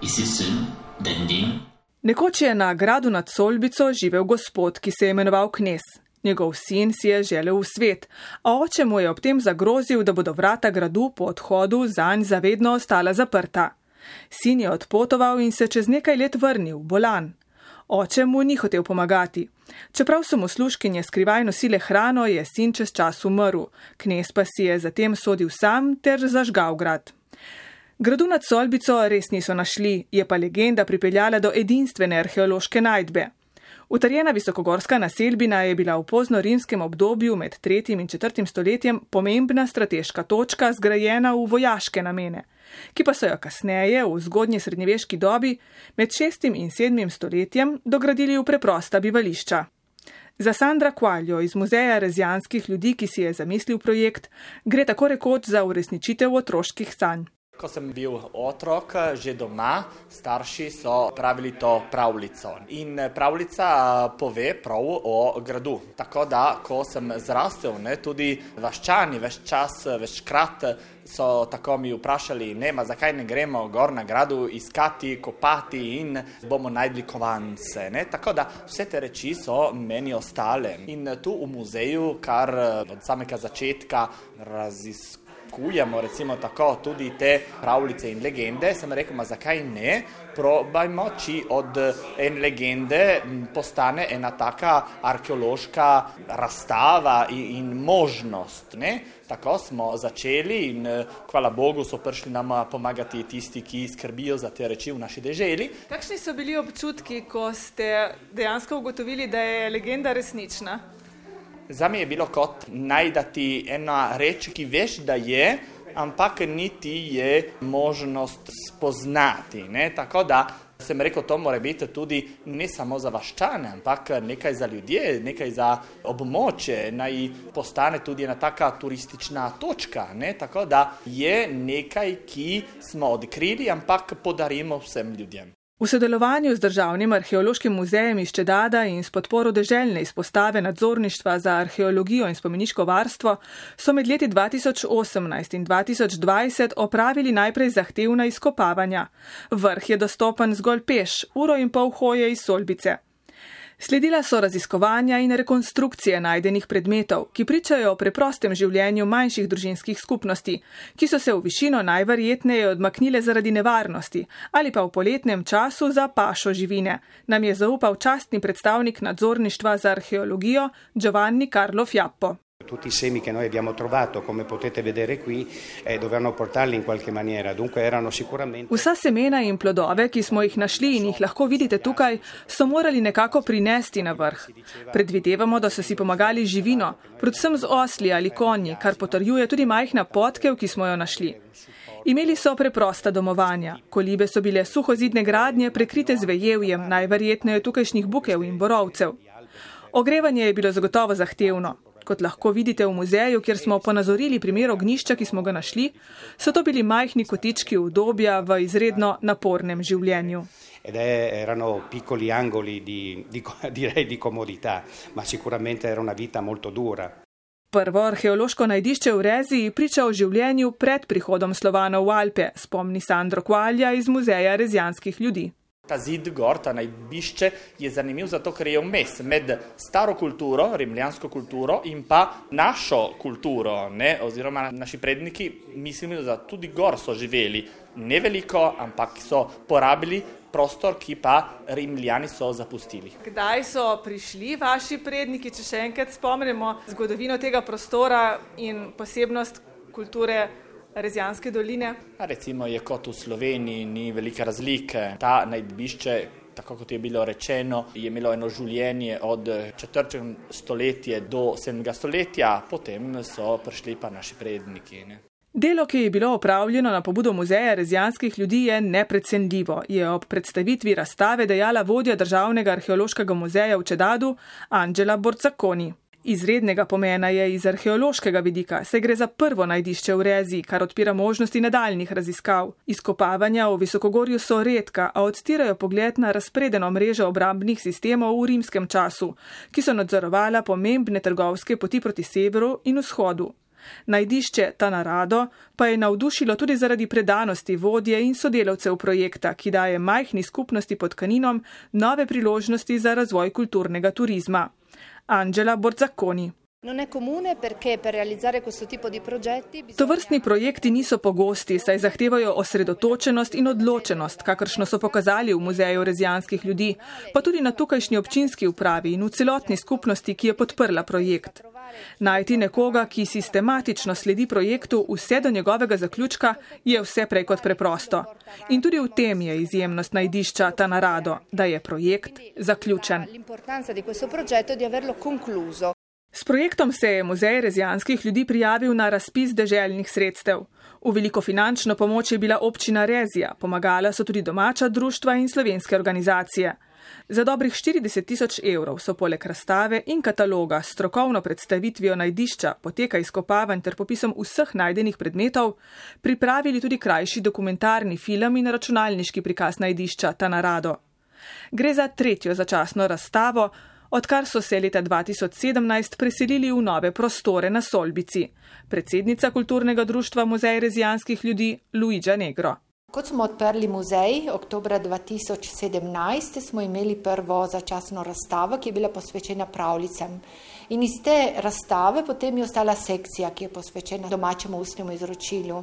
Isi syn, Dendin. Nekoč je na gradu nad Solbico živel gospod, ki se je imenoval Knes. Njegov sin si je želel v svet, a oče mu je ob tem zagrozil, da bodo vrata gradu po odhodu zanj zavedno ostala zaprta. Sin je odpotoval in se čez nekaj let vrnil, bolan. Oče mu ni hotel pomagati. Čeprav so mu služkinje skrivaj nosile hrano, je sin čez čas umrl, knes pa si je zatem sodil sam ter zažgal grad. Gradu nad Solbico res niso našli, je pa legenda pripeljala do edinstvene arheološke najdbe. Utrjena visokogorska naselbina je bila v pozno rimskem obdobju med 3. in 4. stoletjem pomembna strateška točka zgrajena v vojaške namene ki pa so jo kasneje, v zgodnji srednjeveški dobi, med 6. in 7. stoletjem, dogradili v preprosta bivališča. Za Sandra Kvaljo iz Muzeja rezijanskih ljudi, ki si je zamislil projekt, gre tako rekoč za uresničitev otroških sanj. Ko sem bil otrok, že doma, starši so pravili to pravljico. In pravljica pove prav o gradu. Tako da, ko sem zrastel, ne, tudi vaščani, več čas, večkrat so tako mi vprašali, ne, ma zakaj ne gremo gor na gradu iskati, kopati in bomo najdli kovance. Ne? Tako da vse te reči so meni ostale. In tu v muzeju, kar od samega začetka raziskujemo, Kujemo, recimo tako, tudi te pravljice in legende, sem rekel, ma zakaj ne, probajmo, či od ene legende postane ena taka arheološka razstava in, in možnost. Ne? Tako smo začeli in hvala Bogu so prišli nam pomagati tisti, ki skrbijo za te reči v naši deželi. Kakšni so bili občutki, ko ste dejansko ugotovili, da je legenda resnična? Za me je bilo kot najdati ena reč, ki veš, da je, ampak niti je možnost spoznati. Ne? Tako da sem rekel, to mora biti tudi ne samo za vaščane, ampak nekaj za ljudje, nekaj za območje, naj postane tudi ena taka turistična točka. Ne? Tako da je nekaj, ki smo odkrili, ampak podarimo vsem ljudem. V sodelovanju z Državnim arheološkim muzejem iz Čedada in s podporo deželjne izpostave nadzorništva za arheologijo in spomeniško varstvo so med leti 2018 in 2020 opravili najprej zahtevna izkopavanja. Vrh je dostopen zgolj peš, uro in pol hoje iz Solbice. Sledila so raziskovanja in rekonstrukcije najdenih predmetov, ki pričajo o preprostem življenju manjših družinskih skupnosti, ki so se v višino najverjetneje odmaknile zaradi nevarnosti ali pa v poletnem času za pašo živine, nam je zaupal častni predstavnik nadzorništva za arheologijo Giovanni Carlo Fiappo. Tutti i semi che noi abbiamo trovato, come potete vedere qui, eh, dovevano portarli in qualche maniera, dunque erano sicuramente. Vsa semena in plodove, ki smo jih našli in jih lahko vidite tukaj, so morali nekako prinesti na vrh. Predvidevamo, da so si pomagali živino, predvsem z osli ali konji, kar potrjuje tudi majhna potkev, ki smo jo našli. Imeli so preprosta domovanja. Kolibe so bile suhozidne gradnje, prekrite z vejevjem, najverjetneje tukajšnjih bukev in borovcev. Ogrevanje je bilo zagotovo zahtevno. Kot lahko vidite v muzeju, kjer smo ponazorili primer ognišča, ki smo ga našli, so to bili majhni kotički udobja v izredno napornem življenju. Ed erano piccoli angoli di, di, [laughs] direi di comodità, ma sicuramente era una vita molto dura. Prvo arheološko najdišče v Reziji priča o življenju pred prihodom Slovanov v Alpe, spomni Sandro Kvalja iz Muzeja rezijanskih ljudi. Ta zid gor, ta najbišče je zanimiv zato, ker je vmes med staro kulturo, rimljansko kulturo in pa našo kulturo, ne? oziroma naši predniki, mislim, da tudi gor so živeli. Ne veliko, ampak so porabili prostor, ki pa rimljani so zapustili. Kdaj so prišli vaši predniki, če še enkrat spomnimo zgodovino tega prostora in posebnost kulture? Rezijanske doline. Recimo je kot v Sloveniji, ni velike razlike. Ta najdbišče, tako kot je bilo rečeno, je imelo eno življenje od 4. stoletja do 7. stoletja, potem so prišli pa naši predniki. Ne. Delo, ki je bilo opravljeno na pobudo muzeja rezijanskih ljudi, je neprecenljivo, je ob predstavitvi razstave dejala vodja Državnega arheološkega muzeja v Čedadu Anđela Borcakoni. Izrednega pomena je iz arheološkega vidika, saj gre za prvo najdišče v Rezi, kar odpira možnosti nadaljnih raziskav. Izkopavanja v visokogorju so redka, a odstirajo pogled na razpredeno mrežo obrambnih sistemov v rimskem času, ki so nadzorovala pomembne trgovske poti proti severu in vzhodu. Najdišče ta narado pa je navdušilo tudi zaradi predanosti vodje in sodelavcev projekta, ki daje majhni skupnosti pod kaninom nove priložnosti za razvoj kulturnega turizma. Angela Borzacconi. To vrstni projekti niso pogosti, saj zahtevajo osredotočenost in odločenost, kakršno so pokazali v Muzeju rezijanskih ljudi, pa tudi na tukajšnji občinski upravi in v celotni skupnosti, ki je podprla projekt. Najti nekoga, ki sistematično sledi projektu vse do njegovega zaključka, je vse prej kot preprosto. In tudi v tem je izjemnost najdišča ta narado, da je projekt zaključen. S projektom se je Muzej rezijanskih ljudi prijavil na razpis deželjnih sredstev. V veliko finančno pomoč je bila občina Rezija, pomagala so tudi domača društva in slovenske organizacije. Za dobrih 40 tisoč evrov so poleg razstave in kataloga s strokovno predstavitvijo najdišča, poteka izkopavanj ter popisom vseh najdenih predmetov, pripravili tudi krajši dokumentarni film in računalniški prikaz najdišča Ta narado. Gre za tretjo začasno razstavo, odkar so se leta 2017 preselili v nove prostore na Solbici. Predsednica kulturnega društva Muzej rezijanskih ljudi Luiđa Negro. Kot smo odprli muzej oktober 2017, smo imeli prvo začasno razstavo, ki je bila posvečena pravljicam. In iz te razstave potem je ostala sekcija, ki je posvečena domačemu ustnemu izročilu.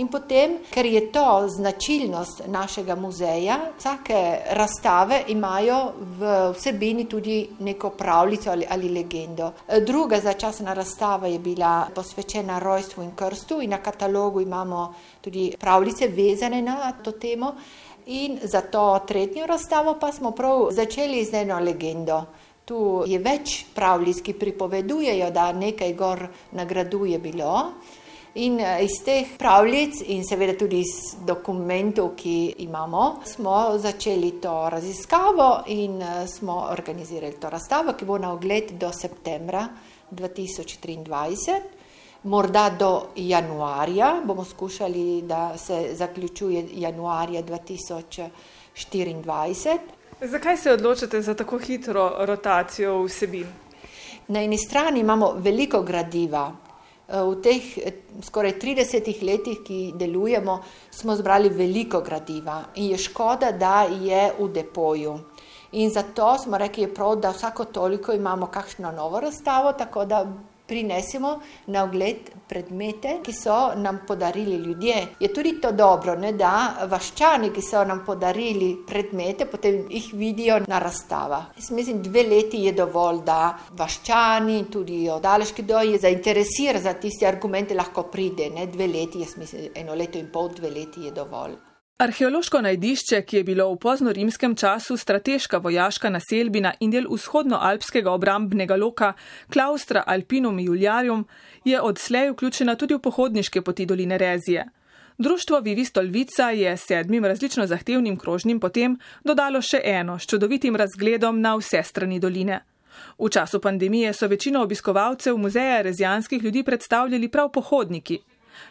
In potem, ker je to značilnost našega muzeja, vsake razstave imajo v vsebini tudi neko pravljico ali, ali legendo. Druga začasna razstava je bila posvečena rojstvu in krstu in na katalogu imamo tudi pravljice vezane na to temo. In za to tretjo razstavo pa smo prav začeli z eno legendo. Tu je več pravljic, ki pripovedujejo, da nekaj gor na gradu je bilo. In eh, iz teh pravljic, in seveda tudi iz dokumentov, ki imamo, smo začeli to raziskavo in eh, smo organizirali to razstavo, ki bo na ogled do septembra 2023. Morda do januarja, bomo skušali, da se zaključuje januarja 2024. Zakaj se odločite za tako hitro rotacijo vsebin? Na eni strani imamo veliko gradiva. V teh skoraj 30 letih, ki delujemo, smo zbrali veliko gradiva in je škoda, da je v depoju. In zato smo rekli, prav, da vsako toliko imamo kakšno novo razstavo, tako da prinesemo na ogled predmete, ki so nam podarili ljudje. Je tudi to dobro, ne, da vaščani, ki so nam podarili predmete, potem jih vidijo na razstavah. Jaz mislim, dve leti je dovolj, da vaščani in tudi odaleški doji zainteresirajo za tiste argumente, lahko pride. Ne, dve leti, jaz mislim, eno leto in pol, dve leti je dovolj. Arheološko najdišče, ki je bilo v poznorimskem času strateška vojaška naselbina in del vzhodnoalpskega obrambnega loka Klaustra Alpinum Juliarium, je odslej vključena tudi v pohodniške poti doline Rezije. Društvo Vivi Stolvica je sedmim različno zahtevnim krožnim potem dodalo še eno s čudovitim razgledom na vse strani doline. V času pandemije so večino obiskovalcev muzeja rezijanskih ljudi predstavljali prav pohodniki,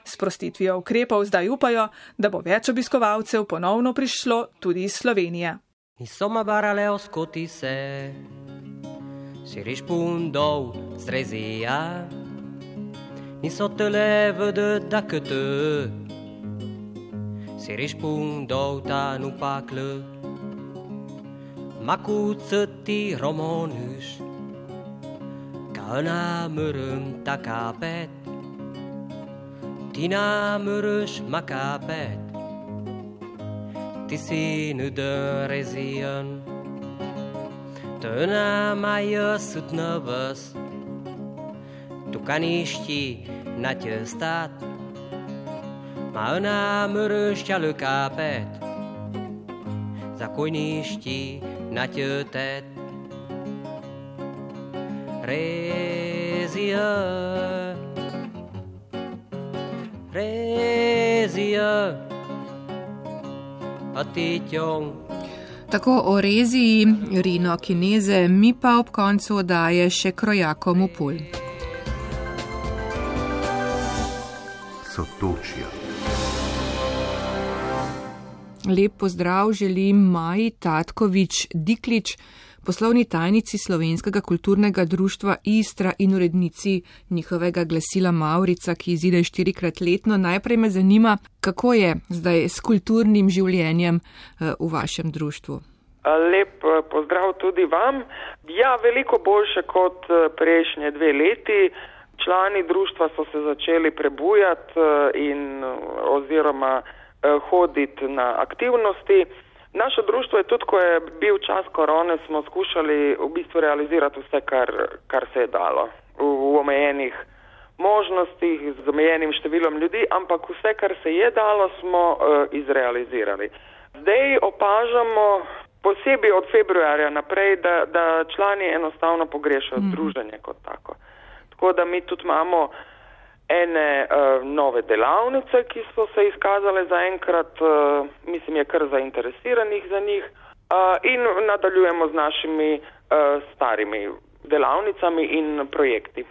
S prostitvijo ukrepov zdaj upajo, da bo več obiskovalcev ponovno prišlo tudi iz Slovenije. Insomma, baraleo scoti se, si rispondo strezia, in so te leve de dakete, si rispondo ta nupakle, ma kutsuti romonus. Kana Tina Mürös maká pět, ty si rezion. Töna maja sutno vos, tu kaništi na tě stát. Má ona mürös čaluká za koništi na tě tet. Rezion. Rezia, a tityong. Tako o reziji Rino Kineze, mi pa ob koncu odaje še krojakom v pol. Sotočja. Lep pozdrav želim Maji Tatkovič Diklič, poslovni tajnici Slovenskega kulturnega društva Istra in urednici njihovega glasila Maurica, ki izide štirikrat letno. Najprej me zanima, kako je zdaj s kulturnim življenjem eh, v vašem društvu. Lep eh, pozdrav tudi vam. Ja, veliko boljše kot eh, prejšnje dve leti. Člani društva so se začeli prebujati in oziroma hoditi na aktivnosti. Naše društvo je tudi, ko je bil čas korone, smo skušali v bistvu realizirati vse, kar, kar se je dalo v, v omejenih možnostih, z omejenim številom ljudi, ampak vse, kar se je dalo, smo uh, izrealizirali. Zdaj opažamo, posebej od februarja naprej, da, da člani enostavno pogrešajo mm. druženje kot tako. Tako da mi tudi imamo ene uh, nove delavnice, ki so se izkazale zaenkrat, uh, mislim, je kar zainteresiranih za njih uh, in nadaljujemo z našimi uh, starimi delavnicami in projekti.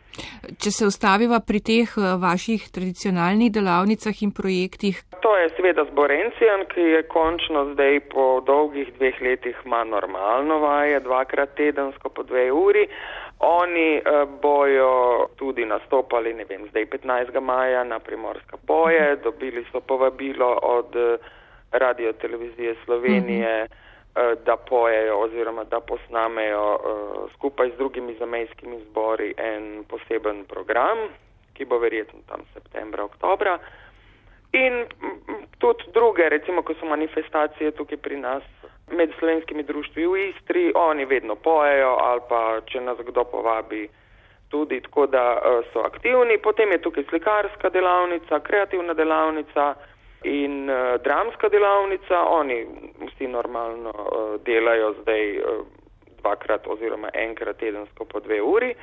Če se ustaviva pri teh vaših tradicionalnih delavnicah in projektih. To je seveda Zborencijan, ki je končno zdaj po dolgih dveh letih ima normalno vaje, dvakrat tedensko po dve uri. Oni uh, bojo tudi nastopali, ne vem, zdaj 15. maja na Primorska boje, dobili so povabilo od uh, Radio Televizije Slovenije, uh, da pojejo oziroma da posnamejo skupaj z drugimi zamejskimi zbori en poseben program, ki bo verjetno tam septembra, oktobra. In tudi druge, recimo, ko so manifestacije tukaj pri nas med slovenskimi društvi v Istri, oni vedno pojejo ali pa če nas kdo povabi tudi tako, da uh, so aktivni. Potem je tukaj slikarska delavnica, kreativna delavnica in uh, dramska delavnica. Oni vsi normalno uh, delajo zdaj dvakrat oziroma enkrat tedensko po dve uri.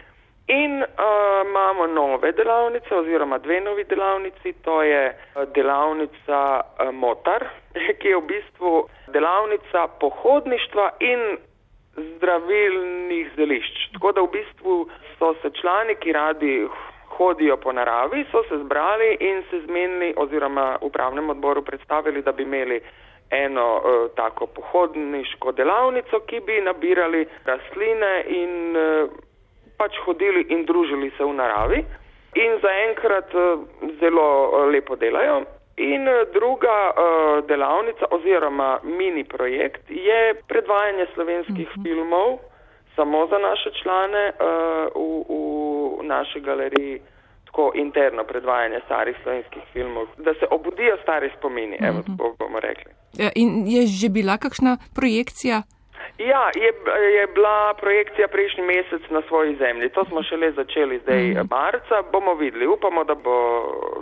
In uh, imamo nove delavnice oziroma dve novi delavnici, to je delavnica uh, Motar, [laughs] ki je v bistvu delavnica pohodništva in zdravilnih zelišč. Tako da v bistvu so se člani, ki radi hodijo po naravi, so se zbrali in se zmenili oziroma v pravnem odboru predstavili, da bi imeli eno uh, tako pohodniško delavnico, ki bi nabirali rastline in uh, pač hodili in družili se v naravi. In zaenkrat uh, zelo uh, lepo delajo. In druga uh, delavnica oziroma mini projekt je predvajanje slovenskih uh mhm. -huh. filmov samo za naše člane uh, v, v naši galeriji, tako interno predvajanje starih slovenskih filmov, da se obudijo stari spomini, uh -huh. evo, mhm. tako bomo rekli. Ja, in je že bila kakšna projekcija? Ja, je, je bila projekcija prejšnji mesec na svoji zemlji. To smo šele začeli zdaj mm. marca. Bomo videli. Upamo, da bo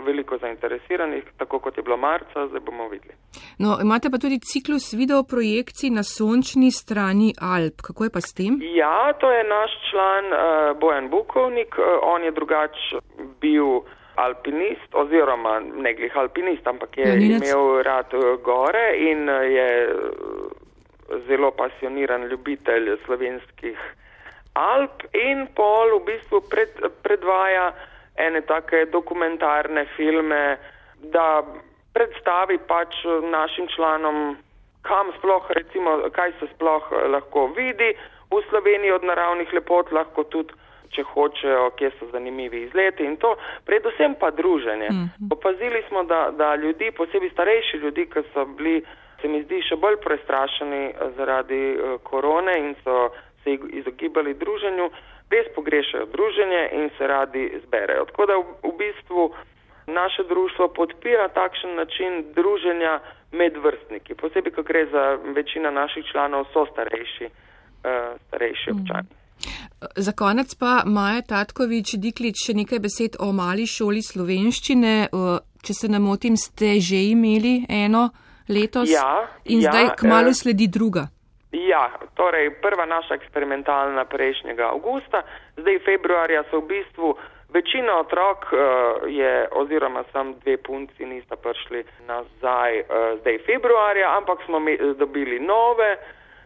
veliko zainteresiranih, tako kot je bilo marca. Zdaj bomo videli. No, imate pa tudi ciklus video projekcij na sončni strani Alp. Kako je pa s tem? Ja, to je naš član uh, Bojan Bukovnik. Uh, on je drugač bil alpinist oziroma ne glih alpinist, ampak je Janinec. imel rad uh, gore in uh, je. Zelo pasioniran ljubitelj slovenskih Alp in pol v bistvu pred, predvaja ene take dokumentarne filme, da predstavi pač našim članom, kam sploh recimo, kaj se sploh lahko vidi v Sloveniji od naravnih lepot, lahko tudi, če hočejo, kje so zanimivi izleti in to, predvsem pa druženje. Mm -hmm. Opazili smo, da, da ljudi, posebej starejši ljudi, ki so bili se mi zdi še bolj prestrašeni eh, zaradi eh, korone in so se izogibali druženju, res pogrešajo druženje in se radi zberejo. Tako da v, v bistvu naše društvo podpira takšen način druženja med vrstniki, posebej, ko gre za večina naših članov, so starejši, uh, starejši občani. Za konec pa Maja Tatkovič, Diklič, še nekaj besed o mali šoli slovenščine. Če se ne motim, ste že imeli eno letos ja, in ja, zdaj kmalo sledi druga. Ja, torej prva naša eksperimentalna prejšnjega avgusta, zdaj februarja so v bistvu večina otrok uh, je, oziroma sam dve punci nista prišli nazaj uh, zdaj februarja, ampak smo mi, dobili nove.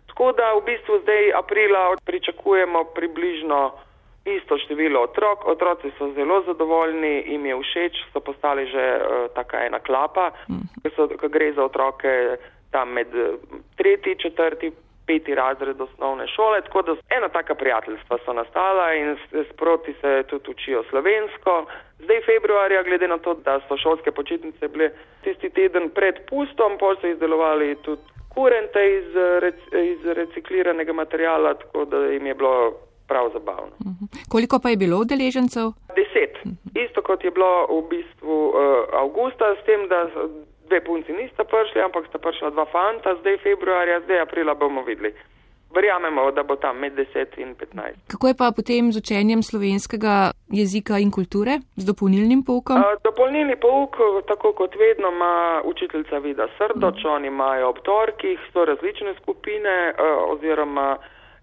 Tako da v bistvu zdaj aprila pričakujemo približno isto število otrok. Otroci so zelo zadovoljni, jim je všeč, so postali že uh, taka ena klapa, mm. ko gre za otroke tam med tretji, četrti, peti razred osnovne šole. Tako da ena taka prijateljstva so nastala in sproti se tudi učijo slovensko. Zdaj februarja, glede na to, da so šolske počitnice bile tisti teden pred pustom, pa so izdelovali tudi kurente iz, rec, iz recikliranega materijala, tako da jim je bilo prav zabavno. Uh -huh. Koliko pa je bilo udeležencev? Deset. Uh -huh. Isto kot je bilo v bistvu uh, avgusta, s tem, da dve punci nista prišli, ampak sta prišla dva fanta, zdaj februarja, zdaj aprila bomo videli. Verjamemo, da bo tam med 10 in 15. Kako je pa potem z učenjem slovenskega jezika in kulture, z dopolnilnim poukom? Uh, dopolnilni pouk, tako kot vedno, ima učiteljica Vida Srdoč, mm. oni imajo ob torkih, so različne skupine uh, oziroma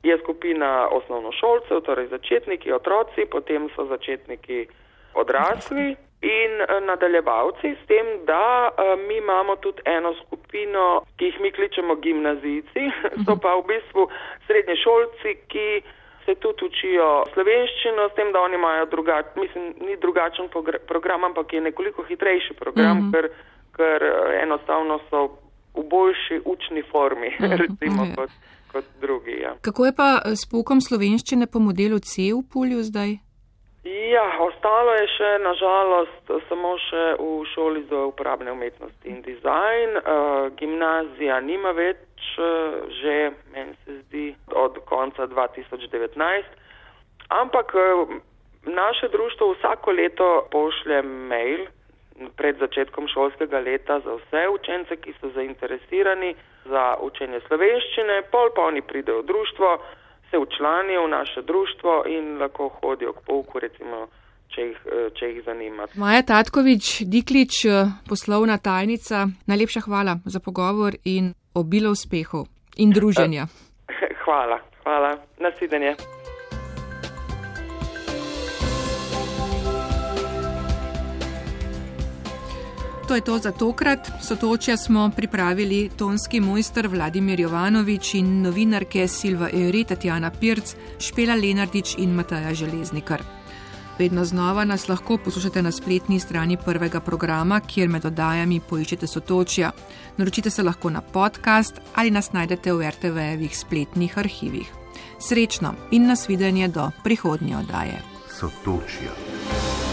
je skupina osnovnošolcev, torej začetniki, otroci, potem so začetniki odrasli in nadaljevalci s tem, da mi imamo tudi eno skupino, ki jih mi kličemo gimnazijci, [laughs] so pa v bistvu srednje šolci, ki se tudi učijo slovenščino, s tem, da oni imajo drugačen, mislim, ni drugačen program, ampak je nekoliko hitrejši program, uh -huh. ker, ker enostavno so v boljši učni formi, uh [laughs] -huh. recimo kot kot drugi. Ja. Kako je pa s poukom slovenščine po modelu C v Pulju zdaj? Ja, ostalo je še nažalost samo še v šoli za uporabne umetnosti in dizajn. Uh, gimnazija nima več, uh, že meni se zdi, od konca 2019. Ampak uh, naše društvo vsako leto pošlje mail pred začetkom šolskega leta za vse učence, ki so zainteresirani za učenje slovenščine, pol pa oni pridejo v društvo, se učlanijo v naše društvo in lahko hodijo k pouku, recimo, če jih, če jih zanima. Maja Tatkovič, Diklič, poslovna tajnica, najlepša hvala za pogovor in obilo uspehov in druženja. [laughs] Hvala, hvala. Nasvidenje. To je to za tokrat. Sotočja smo pripravili tonski mojster Vladimir Jovanovič in novinarke Silva Eri, Tatjana Pirc, Špela Lenardič in Mataja Železnikar. Vedno znova nas lahko poslušate na spletni strani prvega programa, kjer med oddajami poiščete sotočja. Naročite se lahko na podcast ali nas najdete v RTV-evih spletnih arhivih. Srečno in nasvidenje do prihodnje oddaje. Sotočja.